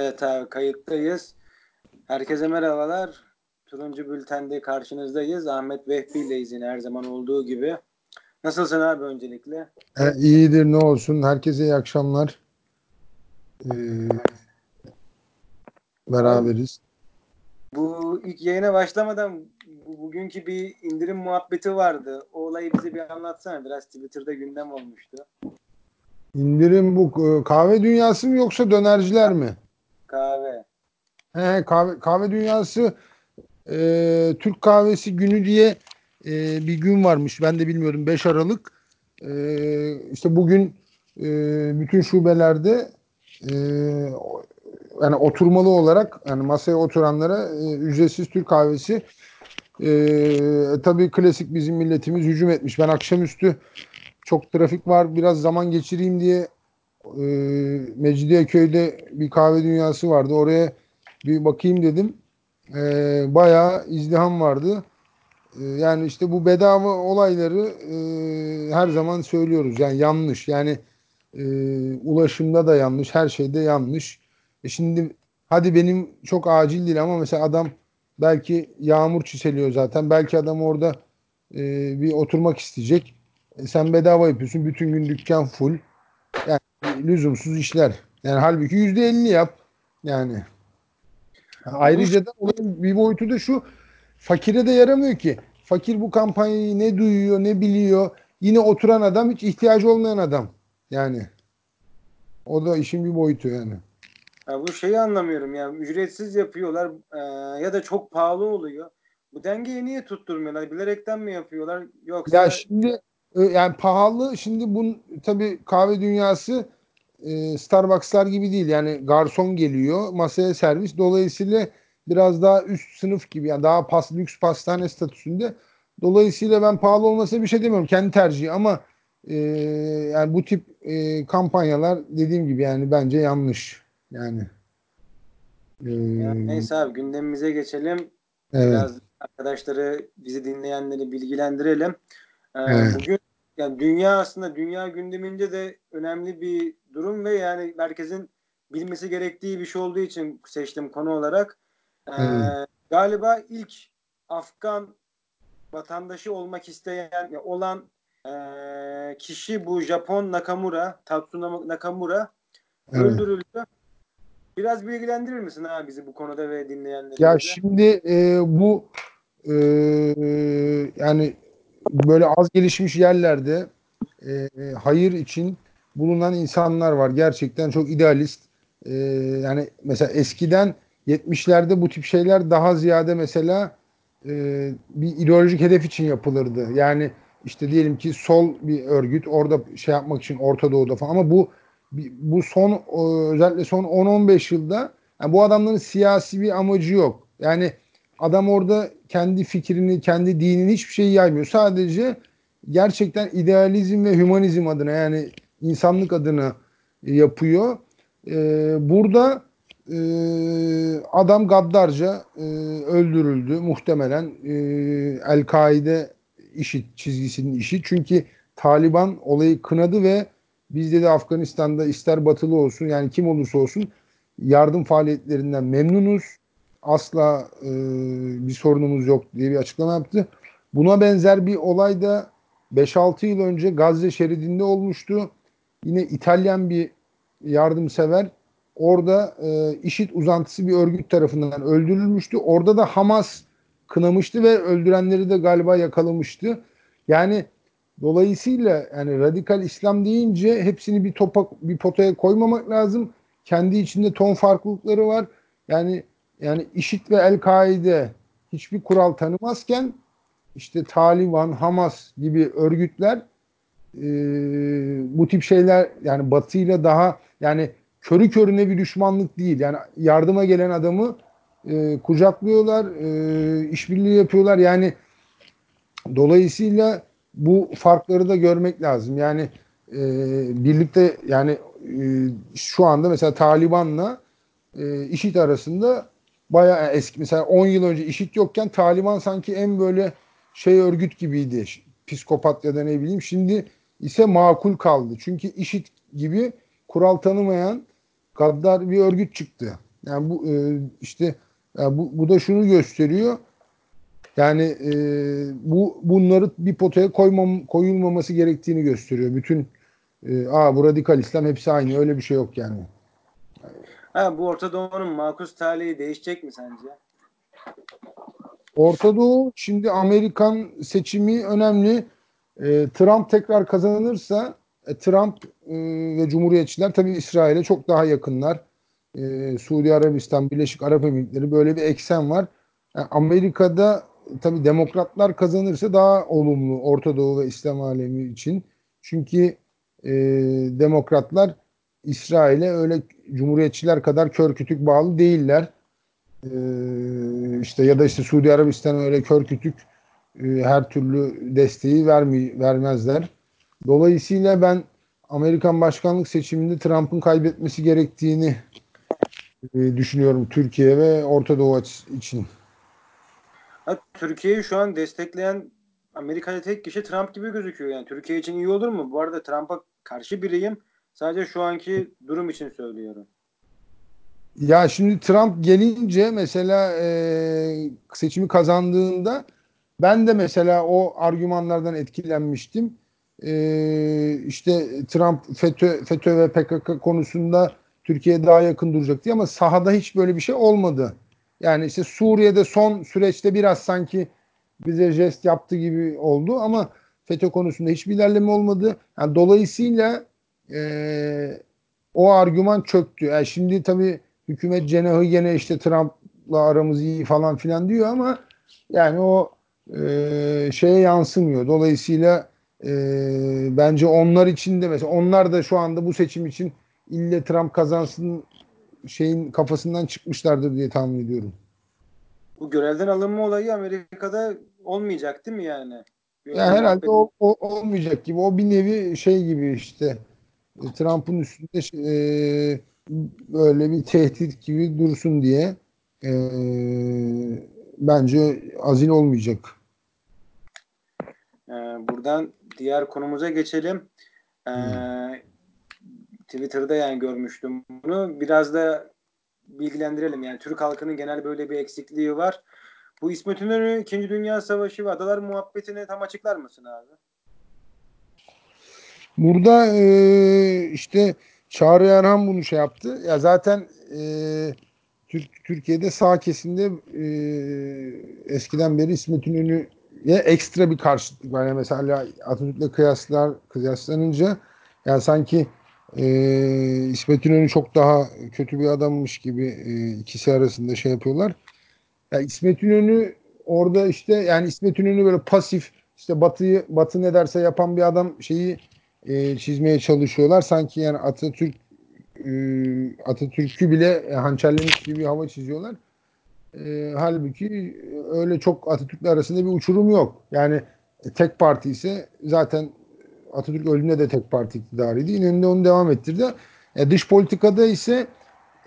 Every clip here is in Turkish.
Evet abi kayıttayız. Herkese merhabalar. Turuncu Bülten'de karşınızdayız. Ahmet Vehbi ileyiz yine her zaman olduğu gibi. Nasılsın abi öncelikle? E, iyidir ne olsun. Herkese iyi akşamlar. Ee, beraberiz. Bu ilk yayına başlamadan bu, bugünkü bir indirim muhabbeti vardı. O olayı bize bir anlatsana. Biraz Twitter'da gündem olmuştu. İndirim bu e, kahve dünyası mı yoksa dönerciler mi? Kahve. He, kahve, kahve dünyası e, Türk kahvesi günü diye e, bir gün varmış. Ben de bilmiyordum. 5 Aralık. E, işte bugün e, bütün şubelerde e, yani oturmalı olarak yani masaya oturanlara e, ücretsiz Türk kahvesi e, tabii klasik bizim milletimiz hücum etmiş. Ben akşamüstü çok trafik var biraz zaman geçireyim diye e, Mecidiyeköy'de bir kahve dünyası vardı. Oraya bir bakayım dedim. E, bayağı izdiham vardı. E, yani işte bu bedava olayları e, her zaman söylüyoruz. Yani yanlış. Yani e, ulaşımda da yanlış. Her şeyde yanlış. E şimdi hadi benim çok acil değil ama mesela adam belki yağmur çiseliyor zaten. Belki adam orada e, bir oturmak isteyecek. E, sen bedava yapıyorsun. Bütün gün dükkan full. Lüzumsuz işler. Yani halbuki yüzde elli yap. Yani. Ayrıca da olayın bir boyutu da şu. Fakire de yaramıyor ki. Fakir bu kampanyayı ne duyuyor ne biliyor. Yine oturan adam hiç ihtiyacı olmayan adam. Yani. O da işin bir boyutu yani. Ya bu şeyi anlamıyorum ya. Ücretsiz yapıyorlar e, ya da çok pahalı oluyor. Bu dengeyi niye tutturmuyorlar? Bilerekten mi yapıyorlar? Yoksa Ya şimdi e, yani pahalı şimdi bu tabii kahve dünyası e, Starbucks'lar gibi değil. Yani garson geliyor, masaya servis. Dolayısıyla biraz daha üst sınıf gibi yani daha pas, lüks pastane statüsünde. Dolayısıyla ben pahalı olmasına bir şey demiyorum. Kendi tercihi ama e, yani bu tip e, kampanyalar dediğim gibi yani bence yanlış. Yani e, Ya neyse abi gündemimize geçelim. evet, Biraz arkadaşları, bizi dinleyenleri bilgilendirelim. Ee, evet, bugün yani dünya aslında dünya gündeminde de önemli bir durum ve yani merkezin bilmesi gerektiği bir şey olduğu için seçtim konu olarak. Ee, evet, galiba ilk Afgan vatandaşı olmak isteyen olan e, kişi bu Japon Nakamura, Tatsuno Nakamura evet. öldürüldü. Biraz bilgilendirir misin abi bizi bu konuda ve Ya dinleyenlerimizi? şimdi e, bu e, yani böyle az gelişmiş yerlerde e, hayır için bulunan insanlar var. Gerçekten çok idealist. E, yani mesela eskiden 70'lerde bu tip şeyler daha ziyade mesela e, bir ideolojik hedef için yapılırdı. Yani işte diyelim ki sol bir örgüt orada şey yapmak için Orta Doğu'da falan ama bu bu son özellikle son 10-15 yılda yani bu adamların siyasi bir amacı yok. Yani adam orada kendi fikrini, kendi dinini hiçbir şey yaymıyor. Sadece gerçekten idealizm ve hümanizm adına yani insanlık adına yapıyor. Ee, burada e, adam gaddarca e, öldürüldü muhtemelen e, El-Kaide işi çizgisinin işi. Çünkü Taliban olayı kınadı ve biz de Afganistan'da ister batılı olsun yani kim olursa olsun yardım faaliyetlerinden memnunuz. Asla e, bir sorunumuz yok diye bir açıklama yaptı. Buna benzer bir olay da 5-6 yıl önce Gazze şeridinde olmuştu. Yine İtalyan bir yardımsever orada e, IŞİD uzantısı bir örgüt tarafından öldürülmüştü. Orada da Hamas kınamıştı ve öldürenleri de galiba yakalamıştı. Yani dolayısıyla yani radikal İslam deyince hepsini bir topa bir potaya koymamak lazım. Kendi içinde ton farklılıkları var. Yani yani IŞİD ve El-Kaide hiçbir kural tanımazken işte Taliban, Hamas gibi örgütler e, bu tip şeyler yani batıyla daha yani körü körüne bir düşmanlık değil. Yani yardıma gelen adamı e, kucaklıyorlar, e, işbirliği yapıyorlar. Yani dolayısıyla bu farkları da görmek lazım. Yani e, birlikte yani e, şu anda mesela Taliban'la e, IŞİD arasında bayağı eski mesela 10 yıl önce IŞİD yokken Taliban sanki en böyle şey örgüt gibiydi. Psikopat ya da ne bileyim. Şimdi ise makul kaldı. Çünkü IŞİD gibi kural tanımayan gaddar bir örgüt çıktı. Yani bu e, işte yani bu, bu da şunu gösteriyor. Yani e, bu bunları bir potaya koymam, koyulmaması gerektiğini gösteriyor. Bütün e, aa bu radikal İslam hepsi aynı. Öyle bir şey yok yani. Ha, bu Orta Doğu'nun makus talihi değişecek mi sence? Orta Doğu şimdi Amerikan seçimi önemli. E, Trump tekrar kazanırsa e, Trump e, ve Cumhuriyetçiler tabii İsrail'e çok daha yakınlar. E, Suudi Arabistan, Birleşik Arap Emirlikleri böyle bir eksen var. Yani Amerika'da tabii demokratlar kazanırsa daha olumlu Orta Doğu ve İslam alemi için. Çünkü e, demokratlar İsrail'e öyle cumhuriyetçiler kadar kör kütük bağlı değiller. E, işte ya da işte Suudi Arabistan öyle kör kütük e, her türlü desteği vermi, vermezler. Dolayısıyla ben Amerikan başkanlık seçiminde Trump'ın kaybetmesi gerektiğini e, düşünüyorum Türkiye ve Orta Doğu için. Türkiye'yi şu an destekleyen Amerika'da tek kişi Trump gibi gözüküyor. Yani Türkiye için iyi olur mu? Bu arada Trump'a karşı biriyim. Sadece şu anki durum için söylüyorum. Ya şimdi Trump gelince mesela e, seçimi kazandığında ben de mesela o argümanlardan etkilenmiştim. E, işte Trump FETÖ, FETÖ ve PKK konusunda Türkiye'ye daha yakın duracak diye ama sahada hiç böyle bir şey olmadı. Yani işte Suriye'de son süreçte biraz sanki bize jest yaptı gibi oldu ama FETÖ konusunda hiçbir ilerleme olmadı. Yani dolayısıyla e, o argüman çöktü. Yani şimdi tabii hükümet cenahı gene işte Trump'la aramız iyi falan filan diyor ama yani o e, şeye yansımıyor. Dolayısıyla e, bence onlar için de mesela onlar da şu anda bu seçim için ille Trump kazansın şeyin kafasından çıkmışlardır diye tahmin ediyorum. Bu görevden alınma olayı Amerika'da olmayacak değil mi yani? Ya herhalde o, o olmayacak gibi. O bir nevi şey gibi işte Trump'ın üstünde e, böyle bir tehdit gibi dursun diye e, bence azil olmayacak. Ee, buradan diğer konumuza geçelim. Ee. Twitter'da yani görmüştüm bunu. Biraz da bilgilendirelim. Yani Türk halkının genel böyle bir eksikliği var. Bu İsmet İnönü 2. Dünya Savaşı ve Adalar Muhabbeti'ni tam açıklar mısın abi? Burada e, işte Çağrı Erhan bunu şey yaptı. Ya zaten e, Türk, Türkiye'de sağ kesimde e, eskiden beri İsmet İnönü'ye ekstra bir karşıtlık var. Yani mesela Atatürk'le kıyaslar, kıyaslanınca yani sanki e, İsmet İnönü çok daha kötü bir adammış gibi e, ikisi arasında şey yapıyorlar. Yani İsmet İnönü orada işte yani İsmet İnönü böyle pasif işte Batı'yı Batı ne derse yapan bir adam şeyi e, çizmeye çalışıyorlar. Sanki yani Atatürk e, Atatürk'ü bile hançerlemiş gibi bir hava çiziyorlar. E, halbuki öyle çok Atatürk'le arasında bir uçurum yok. Yani tek parti ise zaten Atatürk öldüğünde de tek parti iktidarıydı. İnönü de onu devam ettirdi. E, dış politikada ise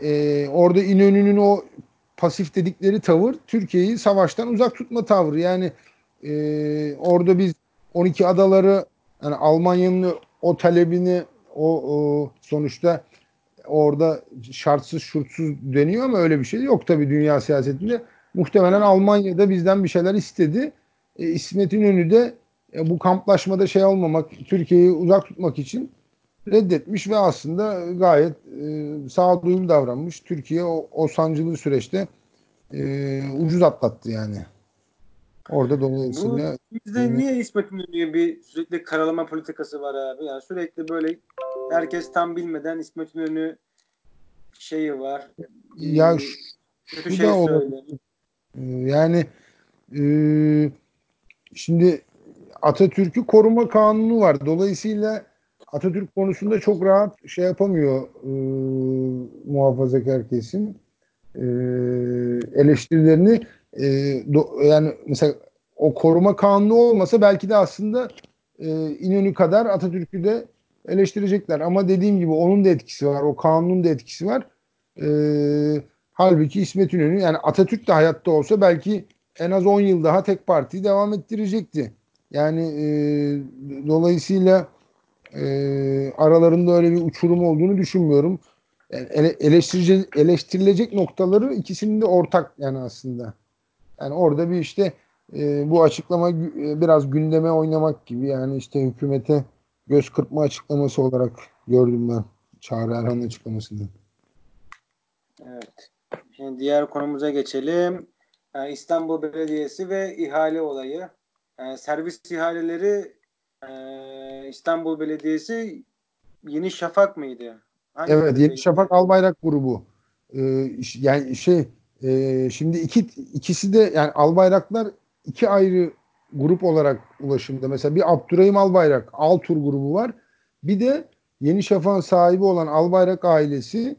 e, orada İnönü'nün o pasif dedikleri tavır Türkiye'yi savaştan uzak tutma tavrı. Yani e, orada biz 12 adaları yani Almanya'nın o talebini o, o sonuçta orada şartsız şurtsuz deniyor ama öyle bir şey yok tabii dünya siyasetinde. Muhtemelen Almanya'da bizden bir şeyler istedi. E, İsmet İnönü de e, bu kamplaşmada şey olmamak, Türkiye'yi uzak tutmak için reddetmiş ve aslında gayet e, sağduyulu davranmış. Türkiye o, o sancılı süreçte e, ucuz atlattı yani. Orada dolayısıyla bizde niye İsmet İnönü'ye bir sürekli karalama politikası var abi? Yani sürekli böyle herkes tam bilmeden İsmet İnönü şeyi var. Ya şu, kötü şu şey da söylüyor. E, yani e, şimdi Atatürk'ü koruma kanunu var. Dolayısıyla Atatürk konusunda çok rahat şey yapamıyor e, muhafazakar kesim. E, eleştirilerini e, do, yani mesela o koruma kanunu olmasa belki de aslında e, İnönü kadar Atatürk'ü de eleştirecekler. Ama dediğim gibi onun da etkisi var. O kanunun da etkisi var. E, halbuki İsmet İnönü yani Atatürk de hayatta olsa belki en az 10 yıl daha tek parti devam ettirecekti. Yani e, dolayısıyla e, aralarında öyle bir uçurum olduğunu düşünmüyorum. Yani ele- eleştirilecek noktaları ikisinin de ortak yani aslında. Yani orada bir işte e, bu açıklama e, biraz gündeme oynamak gibi yani işte hükümete göz kırpma açıklaması olarak gördüm ben Çağrı Erhan'ın açıklamasını. Evet. Şimdi diğer konumuza geçelim. Ee, İstanbul Belediyesi ve ihale olayı. Ee, servis ihaleleri e, İstanbul Belediyesi Yeni Şafak mıydı? Evet, Yeni? Şafak Albayrak grubu. Ee, yani şey e, şimdi iki ikisi de yani Albayraklar iki ayrı grup olarak ulaşımda. Mesela bir Abdurrahim Albayrak Altur grubu var. Bir de Yeni Şafak'ın sahibi olan Albayrak ailesi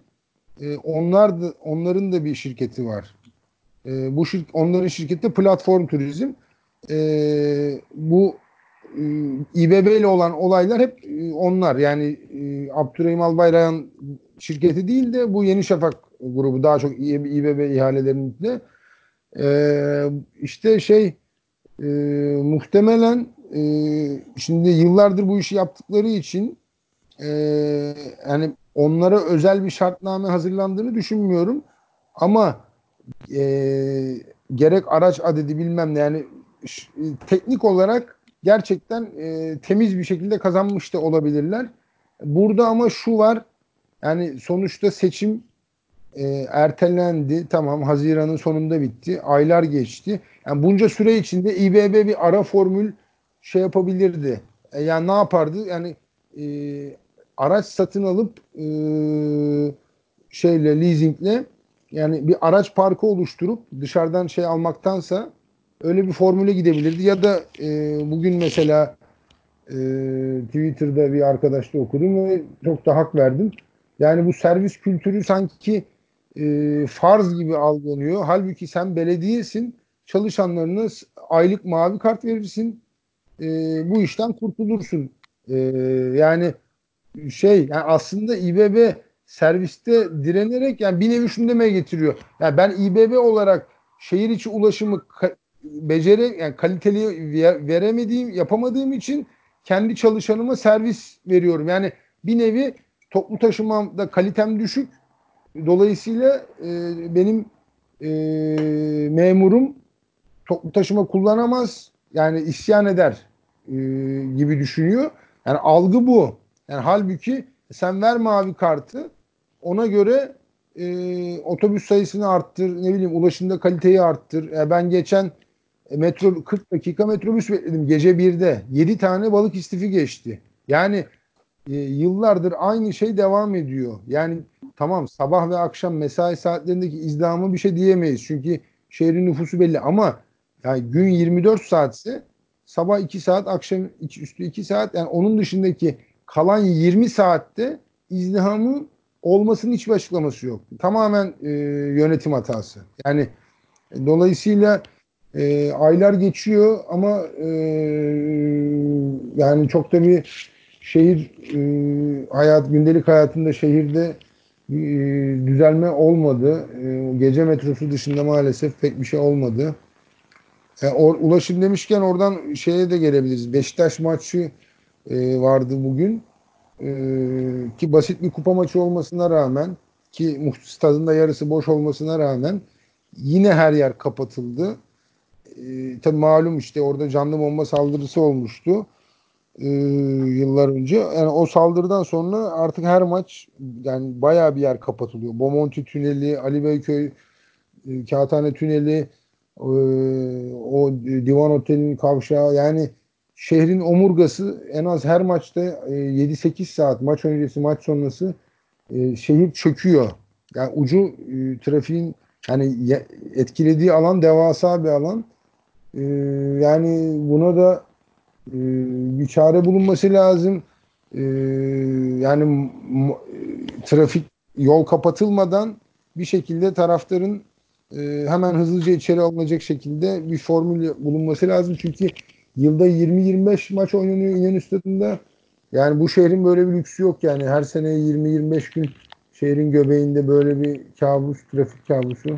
e, onlar da onların da bir şirketi var. E, bu şirk, onların şirketi Platform Turizm. E, bu e, İBB ile olan olaylar hep e, onlar. Yani e, Abdurrahim Albayrak'ın şirketi değil de bu Yeni Şafak grubu daha çok İBB ihalelerinde. E, işte şey e, muhtemelen e, şimdi yıllardır bu işi yaptıkları için e, yani onlara özel bir şartname hazırlandığını düşünmüyorum. Ama e, gerek araç adedi bilmem ne yani ş- teknik olarak gerçekten e, temiz bir şekilde kazanmış da olabilirler. Burada ama şu var yani sonuçta seçim e, ertelendi. Tamam Haziran'ın sonunda bitti. Aylar geçti. Yani bunca süre içinde İBB bir ara formül şey yapabilirdi. E, yani ne yapardı? Yani e, araç satın alıp e, şeyle leasingle yani bir araç parkı oluşturup dışarıdan şey almaktansa öyle bir formüle gidebilirdi. Ya da e, bugün mesela e, Twitter'da bir arkadaşla okudum ve çok da hak verdim. Yani bu servis kültürü sanki e, farz gibi algılanıyor. Halbuki sen belediyesin, çalışanlarına aylık mavi kart verirsin, e, bu işten kurtulursun. E, yani şey yani aslında İBB serviste direnerek yani bir nevi şunu demeye getiriyor. Yani ben İBB olarak şehir içi ulaşımı becere yani kaliteli ve- veremediğim, yapamadığım için kendi çalışanıma servis veriyorum. Yani bir nevi toplu taşımamda kalitem düşük. Dolayısıyla e, benim e, memurum toplu taşıma kullanamaz. Yani isyan eder e, gibi düşünüyor. Yani algı bu. Yani halbuki sen ver mavi kartı ona göre e, otobüs sayısını arttır, ne bileyim ulaşımda kaliteyi arttır. E, ben geçen e, metro 40 dakika metrobüs bekledim gece 1'de. 7 tane balık istifi geçti. Yani e, yıllardır aynı şey devam ediyor. Yani tamam sabah ve akşam mesai saatlerindeki izdihamı bir şey diyemeyiz. Çünkü şehrin nüfusu belli ama yani gün 24 saatse sabah 2 saat, akşam iki, üstü 2 saat yani onun dışındaki kalan 20 saatte izdihamın olmasının hiçbir açıklaması yok. Tamamen e, yönetim hatası. Yani dolayısıyla e, aylar geçiyor ama e, yani çok da bir şehir e, hayat gündelik hayatında şehirde e, düzelme olmadı. E, gece metrosu dışında maalesef pek bir şey olmadı. E, or, ulaşım demişken oradan şeye de gelebiliriz. Beşiktaş maçı e, vardı bugün. E, ki basit bir kupa maçı olmasına rağmen ki stadında yarısı boş olmasına rağmen yine her yer kapatıldı. E, tabii malum işte orada canlı bomba saldırısı olmuştu e, yıllar önce. Yani o saldırıdan sonra artık her maç yani bayağı bir yer kapatılıyor. Bomonti Tüneli, Ali Beyköy e, Kağıthane Tüneli, e, o Divan Oteli'nin kavşağı yani şehrin omurgası en az her maçta e, 7-8 saat maç öncesi maç sonrası e, şehir çöküyor. Yani ucu e, trafiğin yani etkilediği alan devasa bir alan. E, yani buna da e, bir çare bulunması lazım. E, yani m- trafik yol kapatılmadan bir şekilde taraftarın e, hemen hızlıca içeri alınacak şekilde bir formül bulunması lazım. Çünkü yılda 20-25 maç oynanıyor İnönü Stadı'nda. Yani bu şehrin böyle bir lüksü yok yani. Her sene 20-25 gün şehrin göbeğinde böyle bir kabus, trafik kabusu.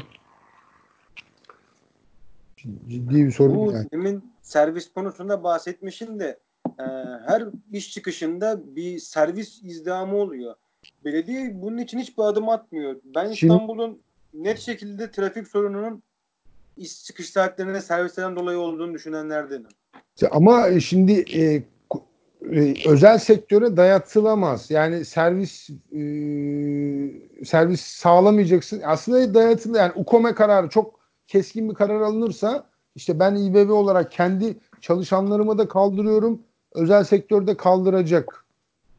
Ciddi bir sorun Bu yani. demin servis konusunda bahsetmişim de e, her iş çıkışında bir servis izdihamı oluyor. belediye bunun için hiçbir adım atmıyor. Ben İstanbul'un net şekilde trafik sorununun iş çıkış saatlerinde servislerden dolayı olduğunu düşünenlerdenim. Ama şimdi e, e, özel sektöre dayatılamaz. Yani servis e, servis sağlamayacaksın. Aslında dayatılı yani UKOME kararı çok keskin bir karar alınırsa işte ben İBB olarak kendi çalışanlarımı da kaldırıyorum. Özel sektörde kaldıracak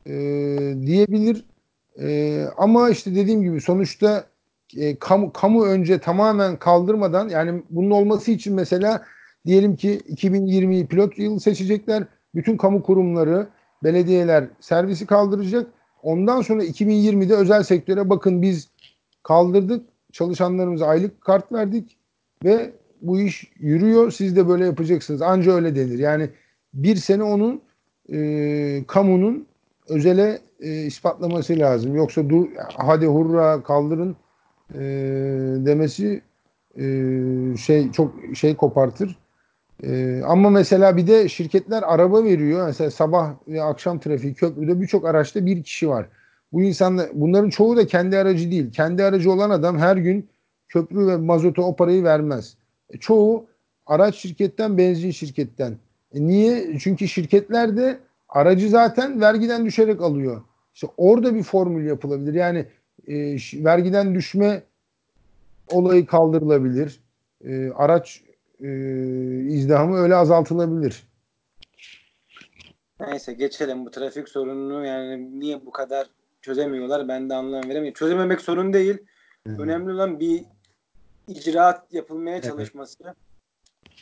e, diyebilir. E, ama işte dediğim gibi sonuçta e, kamu, kamu önce tamamen kaldırmadan yani bunun olması için mesela Diyelim ki 2020'yi pilot yıl seçecekler. Bütün kamu kurumları, belediyeler servisi kaldıracak. Ondan sonra 2020'de özel sektöre bakın biz kaldırdık. Çalışanlarımıza aylık kart verdik ve bu iş yürüyor. Siz de böyle yapacaksınız. Anca öyle denir. Yani bir sene onun e, kamunun özele e, ispatlaması lazım. Yoksa dur hadi hurra kaldırın e, demesi e, şey çok şey kopartır. Ee, ama mesela bir de şirketler araba veriyor. Mesela sabah ve akşam trafiği köprüde birçok araçta bir kişi var. Bu insanlar bunların çoğu da kendi aracı değil. Kendi aracı olan adam her gün köprü ve mazota o parayı vermez. E, çoğu araç şirketten, benzin şirketten. E, niye? Çünkü şirketler de aracı zaten vergiden düşerek alıyor. İşte orada bir formül yapılabilir. Yani e, vergiden düşme olayı kaldırılabilir. E, araç e, izdihamı öyle azaltılabilir. Neyse geçelim bu trafik sorununu yani niye bu kadar çözemiyorlar ben de anlam veremiyorum. Çözememek sorun değil. Önemli olan bir icraat yapılmaya Evet. çalışması.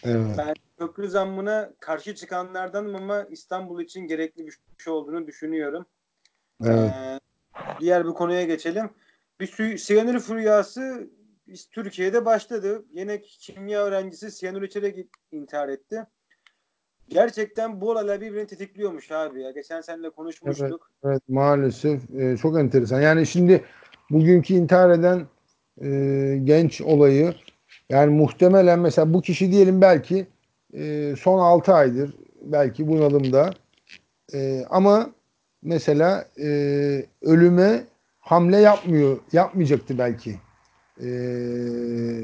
Evet. Ben köprü zammına karşı çıkanlardanım ama İstanbul için gerekli bir şey olduğunu düşünüyorum. Evet. Ee, diğer bir konuya geçelim. Bir su- siyanür furyası biz Türkiye'de başladı. Yine kimya öğrencisi siyanür içerek intihar etti. Gerçekten bu olaylar birbirini tetikliyormuş abi ya. Geçen seninle konuşmuştuk. Evet maalesef e, çok enteresan. Yani şimdi bugünkü intihar eden e, genç olayı yani muhtemelen mesela bu kişi diyelim belki e, son 6 aydır belki bunalımda E, ama mesela e, ölüme hamle yapmıyor yapmayacaktı belki. E,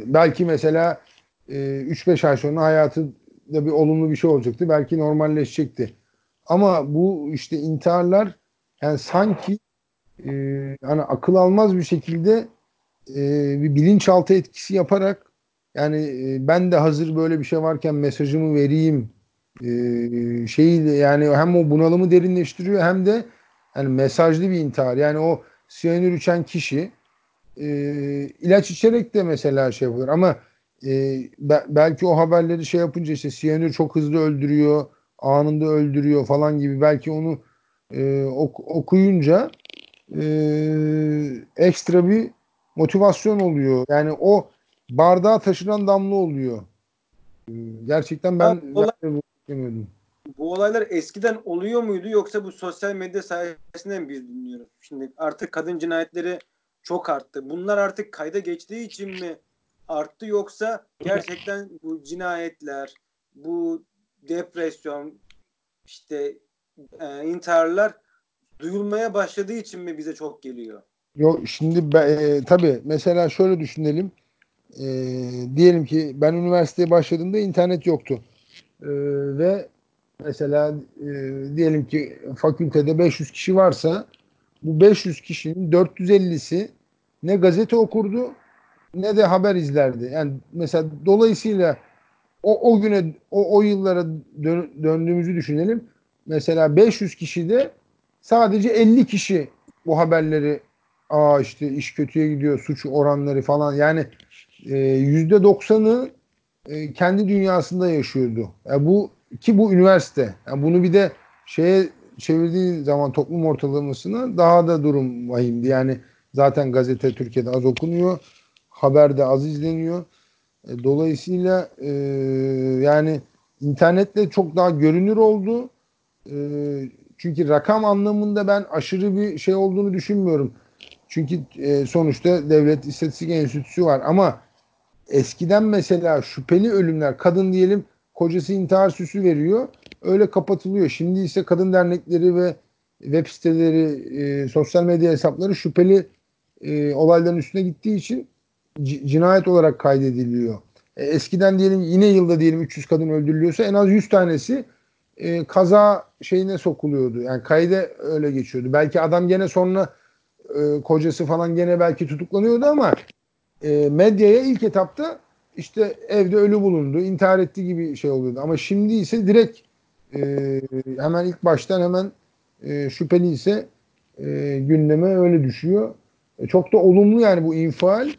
belki mesela e, 3-5 ay sonra hayatında bir olumlu bir şey olacaktı. Belki normalleşecekti. Ama bu işte intiharlar yani sanki e, hani akıl almaz bir şekilde e, bir bilinçaltı etkisi yaparak yani e, ben de hazır böyle bir şey varken mesajımı vereyim e, şeyi yani hem o bunalımı derinleştiriyor hem de yani mesajlı bir intihar. Yani o siyanür içen kişi e, ilaç içerek de mesela şey yapıyor ama e, be- belki o haberleri şey yapınca işte siyanür çok hızlı öldürüyor, anında öldürüyor falan gibi belki onu e, ok- okuyunca e, ekstra bir motivasyon oluyor. Yani o bardağa taşıran damla oluyor. E, gerçekten ben, Abi, olay- ben de. Bu olaylar eskiden oluyor muydu yoksa bu sosyal medya sayesinde mi biz dinliyoruz? Şimdi artık kadın cinayetleri çok arttı. Bunlar artık kayda geçtiği için mi arttı yoksa gerçekten bu cinayetler, bu depresyon, işte e, intiharlar duyulmaya başladığı için mi bize çok geliyor? Yok şimdi be, e, tabii mesela şöyle düşünelim. E, diyelim ki ben üniversiteye başladığımda internet yoktu. E, ve mesela e, diyelim ki fakültede 500 kişi varsa bu 500 kişinin 450'si ne gazete okurdu ne de haber izlerdi. Yani mesela dolayısıyla o, o güne o, o yıllara dön- döndüğümüzü düşünelim. Mesela 500 kişi de sadece 50 kişi bu haberleri aa işte iş kötüye gidiyor suç oranları falan yani e, yüzde doksanı e, kendi dünyasında yaşıyordu. Yani bu ki bu üniversite. Yani bunu bir de şeye çevirdiği zaman toplum ortalamasına daha da durum vahimdi. Yani zaten gazete Türkiye'de az okunuyor. Haber de az izleniyor. E, dolayısıyla e, yani internetle çok daha görünür oldu. E, çünkü rakam anlamında ben aşırı bir şey olduğunu düşünmüyorum. Çünkü e, sonuçta Devlet İstatistik Enstitüsü var ama eskiden mesela şüpheli ölümler kadın diyelim kocası intihar süsü veriyor öyle kapatılıyor. Şimdi ise kadın dernekleri ve web siteleri, e, sosyal medya hesapları şüpheli e, olayların üstüne gittiği için cinayet olarak kaydediliyor. E, eskiden diyelim yine yılda diyelim 300 kadın öldürülüyorsa en az 100 tanesi e, kaza şeyine sokuluyordu. Yani kayda öyle geçiyordu. Belki adam gene sonra e, kocası falan gene belki tutuklanıyordu ama e, medyaya ilk etapta işte evde ölü bulundu, intihar etti gibi şey oluyordu. Ama şimdi ise direkt e, hemen ilk baştan hemen e, şüpheli ise e, gündeme öyle düşüyor. E, çok da olumlu yani bu infial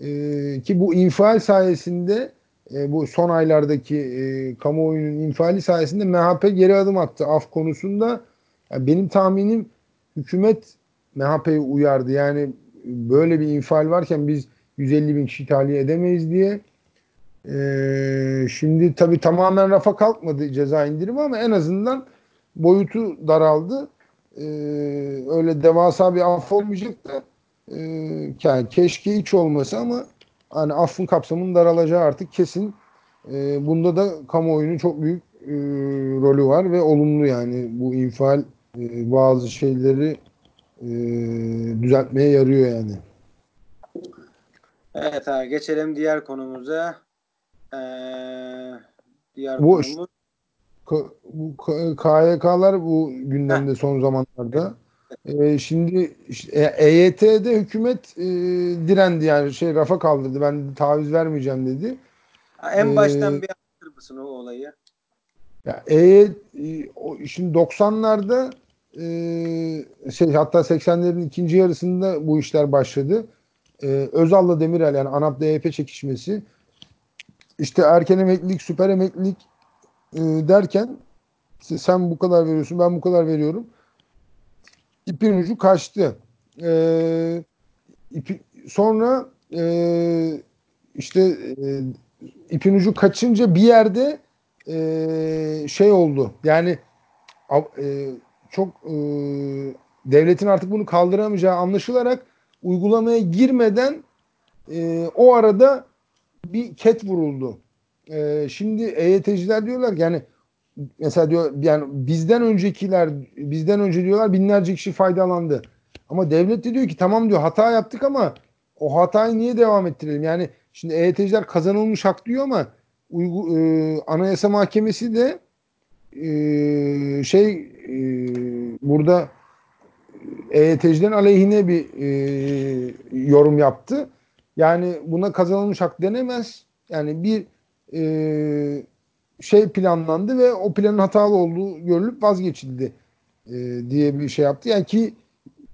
e, ki bu infial sayesinde e, bu son aylardaki e, kamuoyunun infiali sayesinde MHP geri adım attı af konusunda. Yani benim tahminim hükümet MHP'yi uyardı. Yani böyle bir infial varken biz 150 bin kişi tahliye edemeyiz diye. Ee, şimdi tabii tamamen rafa kalkmadı ceza indirimi ama en azından boyutu daraldı. Ee, öyle devasa bir af olmayacak da e, yani keşke hiç olmasa ama hani affın kapsamının daralacağı artık kesin. E, bunda da kamuoyunun çok büyük e, rolü var ve olumlu yani bu infial e, bazı şeyleri e, düzeltmeye yarıyor yani. Evet abi geçelim diğer konumuza. Ee, diğer bu, konumuz bu KYK'lar bu gündemde Heh. son zamanlarda. Ee, şimdi işte, EYT'de hükümet e, direndi yani şey rafa kaldırdı. Ben taviz vermeyeceğim dedi. En baştan ee, bir anlatır mısın o olayı? Ya EYT şimdi 90'larda e, şey hatta 80'lerin ikinci yarısında bu işler başladı. E, Özal'la Demirel yani ANAP DYP çekişmesi işte erken emeklilik, süper emeklilik e, derken sen bu kadar veriyorsun, ben bu kadar veriyorum. İpin ucu kaçtı. E, ipi, sonra e, işte e, ipin ucu kaçınca bir yerde e, şey oldu. Yani e, çok e, devletin artık bunu kaldıramayacağı anlaşılarak uygulamaya girmeden e, o arada bir ket vuruldu. E, şimdi EYT'ciler diyorlar ki yani mesela diyor yani bizden öncekiler bizden önce diyorlar binlerce kişi faydalandı. Ama devlet de diyor ki tamam diyor hata yaptık ama o hatayı niye devam ettirelim? Yani şimdi EYT'ciler kazanılmış hak diyor ama uygu, e, Anayasa Mahkemesi de e, şey e, burada EYT'cilerin aleyhine bir e, yorum yaptı. Yani buna kazanılmış hak denemez. Yani bir e, şey planlandı ve o planın hatalı olduğu görülüp vazgeçildi e, diye bir şey yaptı. Yani ki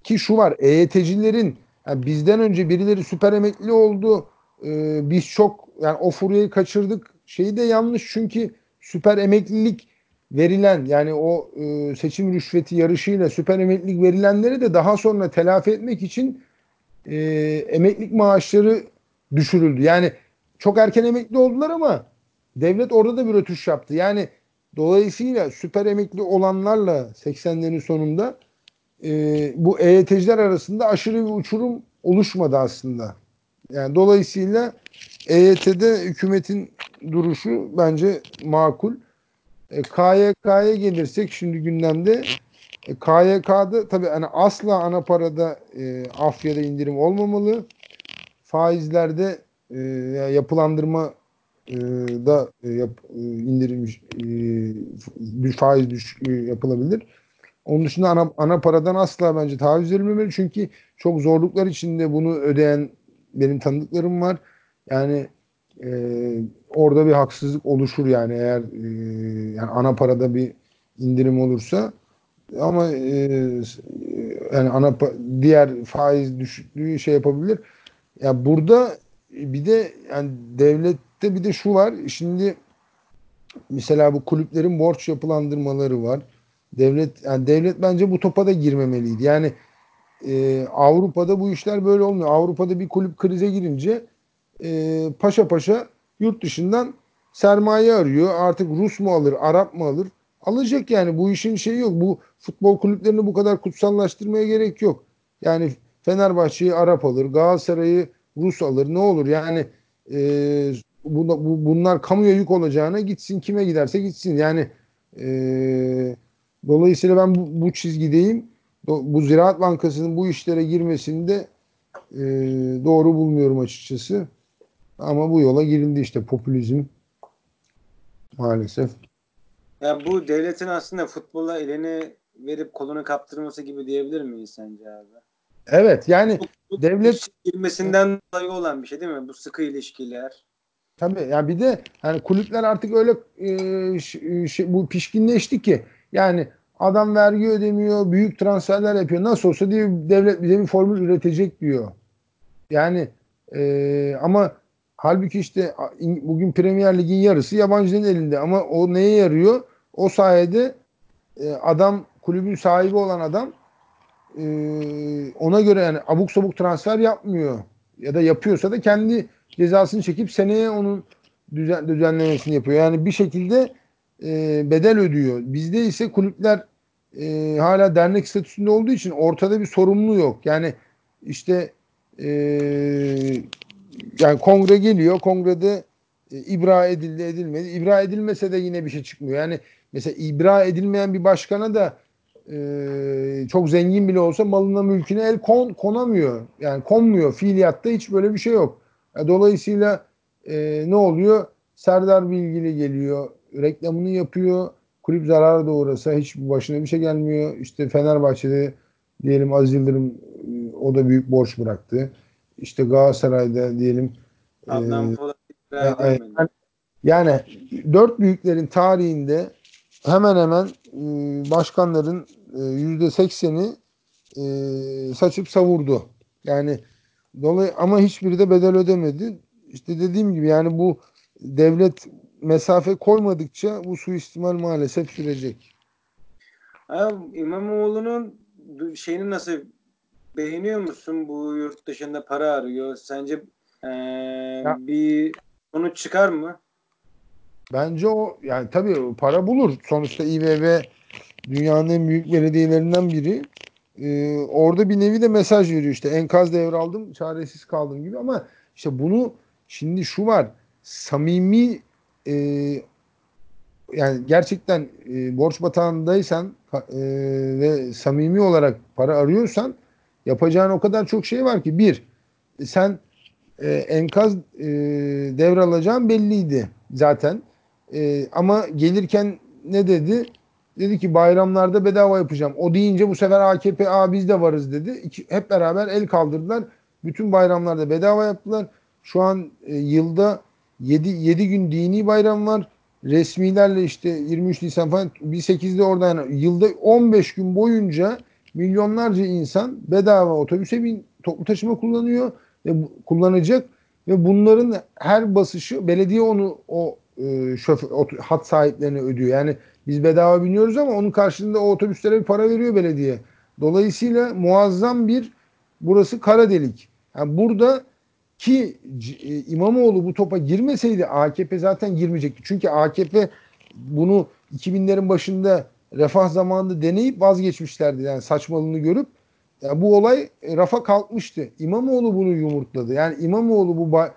ki şu var EYT'cilerin yani bizden önce birileri süper emekli oldu. E, biz çok yani o furyayı kaçırdık. Şeyi de yanlış çünkü süper emeklilik verilen yani o e, seçim rüşveti yarışıyla süper emeklilik verilenleri de daha sonra telafi etmek için e, emeklilik maaşları düşürüldü. Yani çok erken emekli oldular ama devlet orada da bir ötüş yaptı. Yani dolayısıyla süper emekli olanlarla 80'lerin sonunda e, bu EYT'ciler arasında aşırı bir uçurum oluşmadı aslında. Yani dolayısıyla EYT'de hükümetin duruşu bence makul. E, KYK'ya gelirsek şimdi gündemde e, KYK'da tabii hani asla ana parada e, af ya da indirim olmamalı. Faizlerde e, yapılandırma e, da e, yap, e, indirim e, faiz düş e, yapılabilir. Onun dışında ana, ana paradan asla bence taviz verilmemeli. Çünkü çok zorluklar içinde bunu ödeyen benim tanıdıklarım var. Yani e, orada bir haksızlık oluşur yani eğer e, yani ana parada bir indirim olursa ama e, yani ana diğer faiz düşüklüğü şey yapabilir. Ya burada bir de yani devlette bir de şu var. Şimdi mesela bu kulüplerin borç yapılandırmaları var. Devlet yani devlet bence bu topa da girmemeliydi. Yani e, Avrupa'da bu işler böyle olmuyor. Avrupa'da bir kulüp krize girince e, paşa paşa yurt dışından sermaye arıyor. Artık Rus mu alır, Arap mı alır? Alacak yani bu işin şeyi yok. Bu futbol kulüplerini bu kadar kutsallaştırmaya gerek yok. Yani Fenerbahçe'yi Arap alır, Galatasaray'ı Rus alır ne olur yani e, bu, bu, bunlar kamuya yük olacağına gitsin kime giderse gitsin yani e, Dolayısıyla ben bu, bu çizgideyim. Bu Ziraat Bankası'nın bu işlere girmesini de e, doğru bulmuyorum açıkçası. Ama bu yola girildi işte popülizm maalesef. Ya bu devletin aslında futbola elini verip kolunu kaptırması gibi diyebilir miyiz sence abi? Evet yani bu, bu devlet girmesinden dolayı olan bir şey değil mi? Bu sıkı ilişkiler. Tabii yani bir de hani kulüpler artık öyle e, şey, bu pişkinleşti ki yani adam vergi ödemiyor, büyük transferler yapıyor. Nasıl olsa diye devlet bize bir formül üretecek diyor. Yani e, ama halbuki işte bugün Premier Lig'in yarısı yabancının elinde ama o neye yarıyor? O sayede e, adam kulübün sahibi olan adam e, ona göre yani abuk sabuk transfer yapmıyor. Ya da yapıyorsa da kendi cezasını çekip seneye onun düzen, düzenlemesini yapıyor. Yani bir şekilde e, bedel ödüyor. Bizde ise kulüpler e, hala dernek statüsünde olduğu için ortada bir sorumlu yok. Yani işte e, yani kongre geliyor. Kongrede e, ibra edildi edilmedi. İbra edilmese de yine bir şey çıkmıyor. Yani mesela ibra edilmeyen bir başkana da e, çok zengin bile olsa malına mülküne el kon, konamıyor. Yani konmuyor. Fiiliyatta hiç böyle bir şey yok. E, dolayısıyla e, ne oluyor? Serdar Bilgili geliyor. Reklamını yapıyor. Kulüp zarara da uğrasa hiç başına bir şey gelmiyor. İşte Fenerbahçe'de diyelim Aziz Yıldırım e, o da büyük borç bıraktı. İşte Galatasaray'da diyelim Adnan e, Polat yani, yani dört büyüklerin tarihinde hemen hemen e, başkanların e, yüzde sekseni e, saçıp savurdu. Yani dolayı ama hiçbiri de bedel ödemedi. İşte dediğim gibi yani bu devlet mesafe koymadıkça bu suistimal maalesef sürecek. İmamoğlu'nun şeyini nasıl beğeniyor musun? Bu yurt dışında para arıyor. Sence ee, bir sonuç çıkar mı? Bence o yani tabii para bulur. Sonuçta İBB dünyanın en büyük belediyelerinden biri. Ee, orada bir nevi de mesaj veriyor işte enkaz devraldım çaresiz kaldım gibi ama işte bunu şimdi şu var samimi e, yani gerçekten e, borç batağındaysan e, ve samimi olarak para arıyorsan yapacağın o kadar çok şey var ki bir sen e, enkaz e, devralacağın belliydi zaten e, ama gelirken ne dedi? Dedi ki bayramlarda bedava yapacağım. O deyince bu sefer AKP a biz de varız dedi. İki, hep beraber el kaldırdılar. Bütün bayramlarda bedava yaptılar. Şu an e, yılda 7, 7 gün dini bayram var. Resmilerle işte 23 Nisan falan bir 8'de orada yani yılda 15 gün boyunca milyonlarca insan bedava otobüse bin toplu taşıma kullanıyor ve kullanacak ve bunların her basışı belediye onu o e, şoför, hat sahiplerine ödüyor. Yani biz bedava biniyoruz ama onun karşılığında o otobüslere bir para veriyor belediye. Dolayısıyla muazzam bir burası kara delik. Yani burada ki e, İmamoğlu bu topa girmeseydi AKP zaten girmeyecekti. Çünkü AKP bunu 2000'lerin başında refah zamanında deneyip vazgeçmişlerdi. Yani saçmalığını görüp yani bu olay e, rafa kalkmıştı. İmamoğlu bunu yumurtladı. Yani İmamoğlu bu e,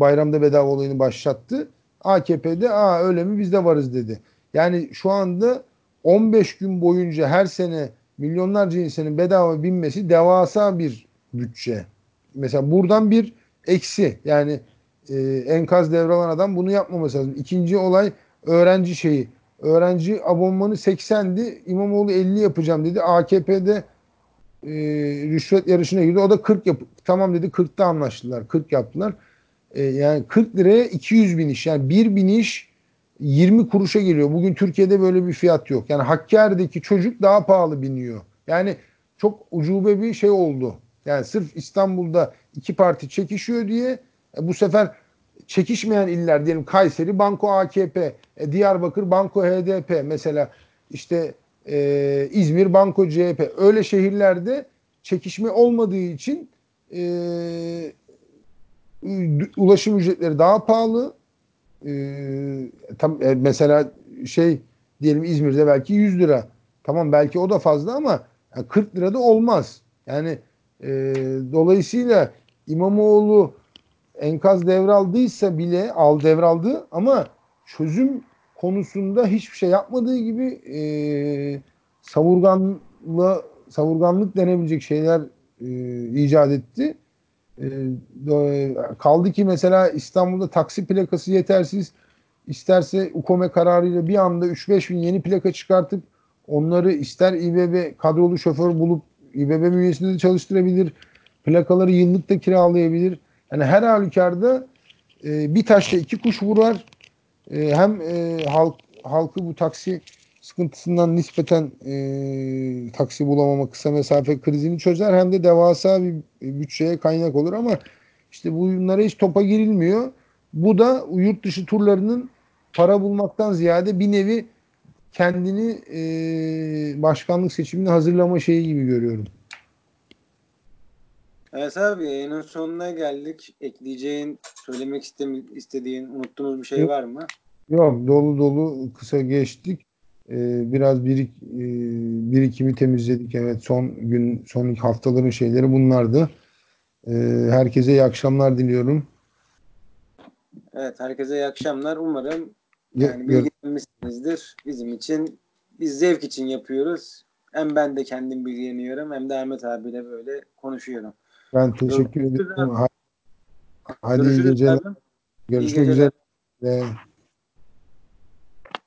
bayramda bedava olayını başlattı. AKP'de aa öyle mi biz de varız dedi. Yani şu anda 15 gün boyunca her sene milyonlarca insanın bedava binmesi devasa bir bütçe. Mesela buradan bir eksi. Yani e, enkaz devralan adam bunu yapmaması lazım. İkinci olay öğrenci şeyi. Öğrenci abonmanı 80'di. İmamoğlu 50 yapacağım dedi. AKP'de e, rüşvet yarışına girdi. O da 40 yap tamam dedi 40'ta anlaştılar. 40 yaptılar. E, yani 40 liraya 200 bin iş. Yani bir bin iş 20 kuruşa geliyor. Bugün Türkiye'de böyle bir fiyat yok. Yani Hakkari'deki çocuk daha pahalı biniyor. Yani çok ucube bir şey oldu. Yani sırf İstanbul'da iki parti çekişiyor diye e, bu sefer çekişmeyen iller diyelim Kayseri Banko AKP, e, Diyarbakır Banko HDP mesela işte e, İzmir Banko CHP öyle şehirlerde çekişme olmadığı için e, ulaşım ücretleri daha pahalı. E, tam e, mesela şey diyelim İzmir'de belki 100 lira. Tamam belki o da fazla ama 40 lira da olmaz. Yani e, dolayısıyla İmamoğlu enkaz devraldıysa bile al devraldı ama çözüm konusunda hiçbir şey yapmadığı gibi e, savurganla savurganlık denebilecek şeyler e, icat etti. E, kaldı ki mesela İstanbul'da taksi plakası yetersiz. İsterse UKOME kararıyla bir anda 3-5 bin yeni plaka çıkartıp onları ister İBB kadrolu şoför bulup İBB bünyesinde de çalıştırabilir. Plakaları yıllık da kiralayabilir. Yani her halükarda e, bir taşla iki kuş vurar. E, hem e, halk halkı bu taksi sıkıntısından nispeten e, taksi bulamama kısa mesafe krizini çözer hem de devasa bir bütçeye kaynak olur ama işte bunlara hiç topa girilmiyor. Bu da yurt dışı turlarının para bulmaktan ziyade bir nevi kendini e, başkanlık seçimini hazırlama şeyi gibi görüyorum. Evet abi yayının sonuna geldik. Ekleyeceğin, söylemek istediğin, unuttuğumuz bir şey var mı? Yok dolu dolu kısa geçtik. Ee, biraz birik, e, birikimi temizledik. Evet son gün, son haftaların şeyleri bunlardı. Ee, herkese iyi akşamlar diliyorum. Evet herkese iyi akşamlar. Umarım yani bilgilenmişsinizdir. Bizim için biz zevk için yapıyoruz. Hem ben de kendim bilgileniyorum hem de Ahmet abiyle böyle konuşuyorum. Ben teşekkür ederim. Hadi iyi geceler. Görüşmek üzere.